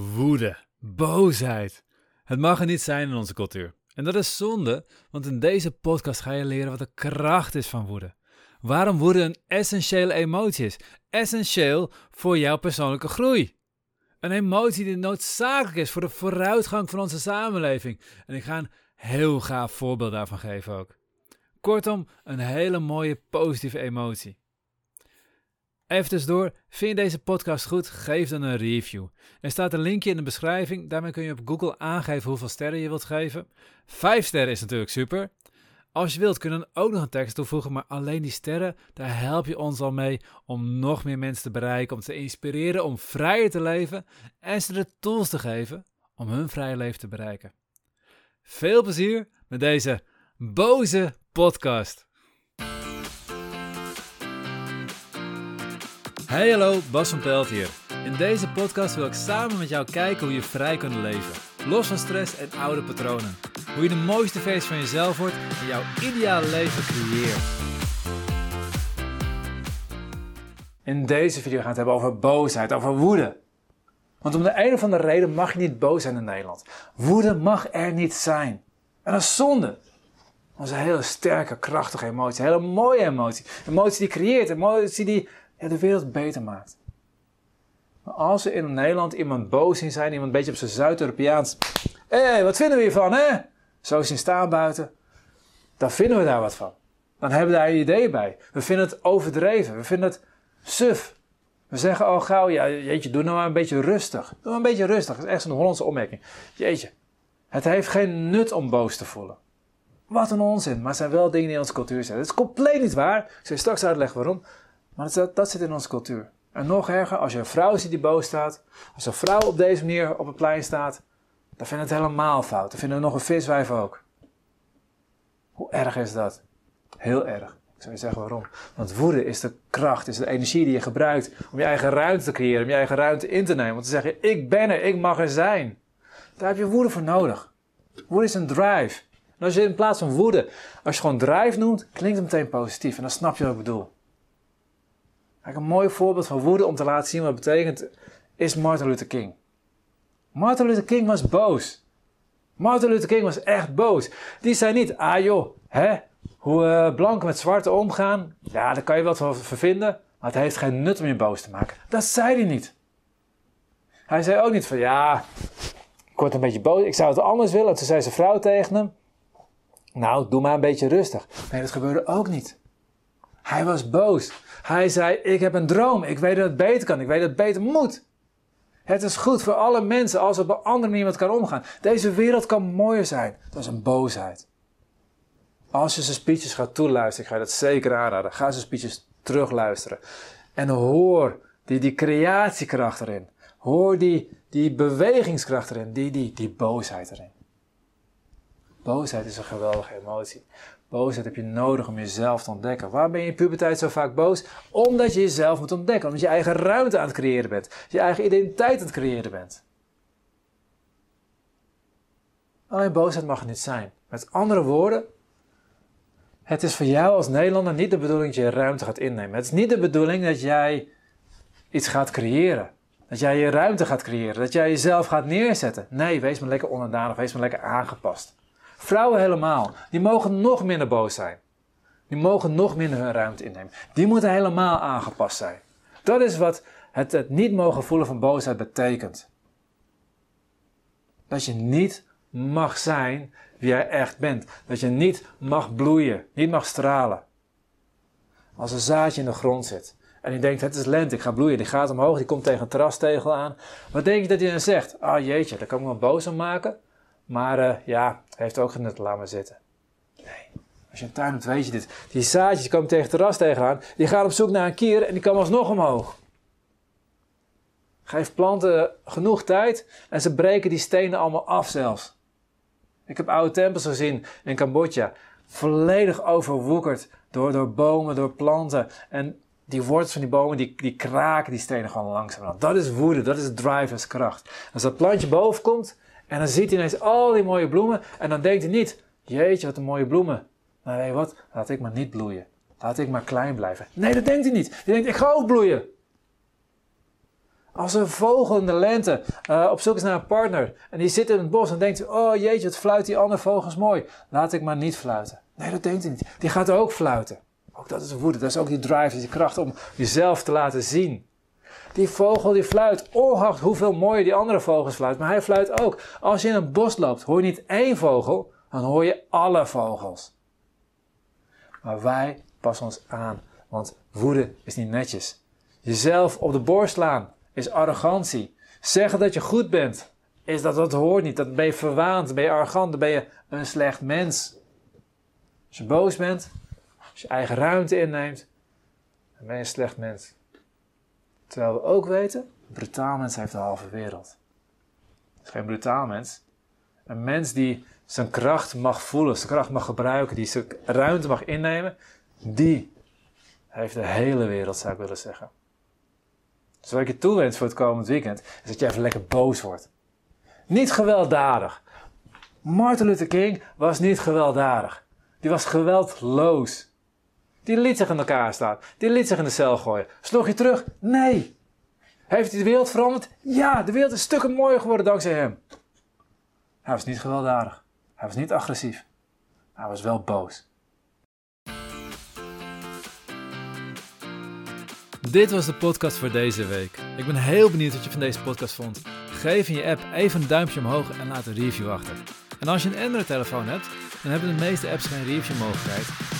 Woede, boosheid. Het mag er niet zijn in onze cultuur. En dat is zonde, want in deze podcast ga je leren wat de kracht is van woede. Waarom woede een essentiële emotie is. Essentieel voor jouw persoonlijke groei. Een emotie die noodzakelijk is voor de vooruitgang van onze samenleving. En ik ga een heel gaaf voorbeeld daarvan geven ook. Kortom, een hele mooie positieve emotie. Even door. vind je deze podcast goed? Geef dan een review. Er staat een linkje in de beschrijving, daarmee kun je op Google aangeven hoeveel sterren je wilt geven. Vijf sterren is natuurlijk super. Als je wilt kun je ook nog een tekst toevoegen, maar alleen die sterren, daar help je ons al mee om nog meer mensen te bereiken, om te inspireren om vrijer te leven en ze de tools te geven om hun vrije leven te bereiken. Veel plezier met deze boze podcast. Hey hallo, Bas van Pelt hier. In deze podcast wil ik samen met jou kijken hoe je vrij kunt leven. Los van stress en oude patronen. Hoe je de mooiste versie van jezelf wordt en jouw ideale leven creëert. In deze video gaan we het hebben over boosheid, over woede. Want om de een of andere reden mag je niet boos zijn in Nederland. Woede mag er niet zijn. En dat is zonde. Dat is een hele sterke, krachtige emotie. Een hele mooie emotie. Een emotie die creëert. Een emotie die ja, de wereld beter maakt. Maar als we in Nederland iemand boos zien zijn, iemand een beetje op zijn Zuid-Europeaans. Hé, hey, wat vinden we hiervan, hè? Zo zien staan buiten. Dan vinden we daar wat van. Dan hebben we daar een idee bij. We vinden het overdreven. We vinden het suf. We zeggen al gauw, ja, jeetje, doe nou maar een beetje rustig. Doe maar een beetje rustig. Dat is echt zo'n Hollandse opmerking. Jeetje, het heeft geen nut om boos te voelen. Wat een onzin, maar het zijn wel dingen die in onze cultuur zijn. Het is compleet niet waar. Ik zal je straks uitleggen waarom. Maar dat, dat zit in onze cultuur. En nog erger, als je een vrouw ziet die boos staat, als een vrouw op deze manier op het plein staat, dan vinden het helemaal fout. Dan vinden we nog een viswijf ook. Hoe erg is dat? Heel erg. Ik zou je zeggen waarom. Want woede is de kracht, is de energie die je gebruikt om je eigen ruimte te creëren, om je eigen ruimte in te nemen. Om te zeggen, ik ben er, ik mag er zijn. Daar heb je woede voor nodig. Woede is een drive. En als je in plaats van woede, als je gewoon drive noemt, klinkt het meteen positief. En dan snap je wat ik bedoel. Een mooi voorbeeld van woede om te laten zien wat het betekent, is Martin Luther King. Martin Luther King was boos. Martin Luther King was echt boos. Die zei niet, ah joh, hè, hoe uh, blanken met zwarte omgaan, ja, daar kan je wat van vervinden, maar het heeft geen nut om je boos te maken. Dat zei hij niet. Hij zei ook niet van, ja, ik word een beetje boos, ik zou het anders willen. toen zei zijn vrouw tegen hem, nou, doe maar een beetje rustig. Nee, dat gebeurde ook niet. Hij was boos. Hij zei: Ik heb een droom. Ik weet dat het beter kan. Ik weet dat het beter moet. Het is goed voor alle mensen als op een andere manier met kan omgaan. Deze wereld kan mooier zijn. Dat is een boosheid. Als je zijn speeches gaat toeluisteren, ga je dat zeker aanraden. Ga zijn speeches terugluisteren. En hoor die, die creatiekracht erin. Hoor die, die bewegingskracht erin. Die, die, die boosheid erin. Boosheid is een geweldige emotie. Boosheid heb je nodig om jezelf te ontdekken. Waar ben je in puberteit zo vaak boos? Omdat je jezelf moet ontdekken. Omdat je eigen ruimte aan het creëren bent. Je eigen identiteit aan het creëren bent. Alleen boosheid mag niet zijn. Met andere woorden, het is voor jou als Nederlander niet de bedoeling dat je ruimte gaat innemen. Het is niet de bedoeling dat jij iets gaat creëren. Dat jij je ruimte gaat creëren. Dat jij jezelf gaat neerzetten. Nee, wees maar lekker onderdanig. Wees maar lekker aangepast. Vrouwen helemaal. Die mogen nog minder boos zijn. Die mogen nog minder hun ruimte innemen. Die moeten helemaal aangepast zijn. Dat is wat het, niet mogen voelen van boosheid betekent. Dat je niet mag zijn wie jij echt bent. Dat je niet mag bloeien, niet mag stralen. Als een zaadje in de grond zit en je denkt, het is lente, ik ga bloeien. Die gaat omhoog, die komt tegen een terrastegel aan. Wat denk je dat hij dan zegt? Ah jeetje, daar kan ik me boos om maken. Maar uh, ja, heeft ook genut, laat maar zitten. Nee, als je een tuin hebt, weet je dit. Die zaadjes komen tegen het terras tegenaan. Die gaan op zoek naar een kier en die komen alsnog omhoog. Geef planten genoeg tijd en ze breken die stenen allemaal af zelfs. Ik heb oude tempels gezien in Cambodja. Volledig overwoekerd door, door bomen, door planten. En die wortels van die bomen, die, die kraken die stenen gewoon langzaam. Dat is woede, dat is driverskracht. Als dat plantje boven komt, en dan ziet hij ineens al die mooie bloemen. En dan denkt hij niet, jeetje wat een mooie bloemen. Maar wat, laat ik maar niet bloeien. Laat ik maar klein blijven. Nee, dat denkt hij niet. Hij denkt, ik ga ook bloeien. Als een vogel in de lente uh, op zoek is naar een partner en die zit in het bos en denkt: Oh jeetje, wat fluit die andere vogels mooi. Laat ik maar niet fluiten. Nee, dat denkt hij niet. Die gaat ook fluiten. Ook dat is woede, dat is ook die drive, die kracht om jezelf te laten zien. Die vogel die fluit, ongeacht hoeveel mooier die andere vogels fluit, maar hij fluit ook. Als je in een bos loopt, hoor je niet één vogel, dan hoor je alle vogels. Maar wij passen ons aan, want woede is niet netjes. Jezelf op de borst slaan is arrogantie. Zeggen dat je goed bent, is dat dat hoort niet. Dan ben je verwaand, dan ben je arrogant, dan ben je een slecht mens. Als je boos bent, als je eigen ruimte inneemt, dan ben je een slecht mens. Terwijl we ook weten, een brutaal mens heeft de halve wereld. Het is geen brutaal mens. Een mens die zijn kracht mag voelen, zijn kracht mag gebruiken, die zijn ruimte mag innemen, die heeft de hele wereld, zou ik willen zeggen. Dus wat ik je toewens voor het komend weekend, is dat je even lekker boos wordt. Niet gewelddadig. Martin Luther King was niet gewelddadig. Die was geweldloos. Die liet zich in elkaar staan. Die liet zich in de cel gooien. Sloeg je terug? Nee. Heeft hij de wereld veranderd? Ja, de wereld is stukken mooier geworden dankzij hem. Hij was niet gewelddadig. Hij was niet agressief. Hij was wel boos. Dit was de podcast voor deze week. Ik ben heel benieuwd wat je van deze podcast vond. Geef in je app even een duimpje omhoog en laat een review achter. En als je een Android-telefoon hebt, dan hebben de meeste apps geen review-mogelijkheid.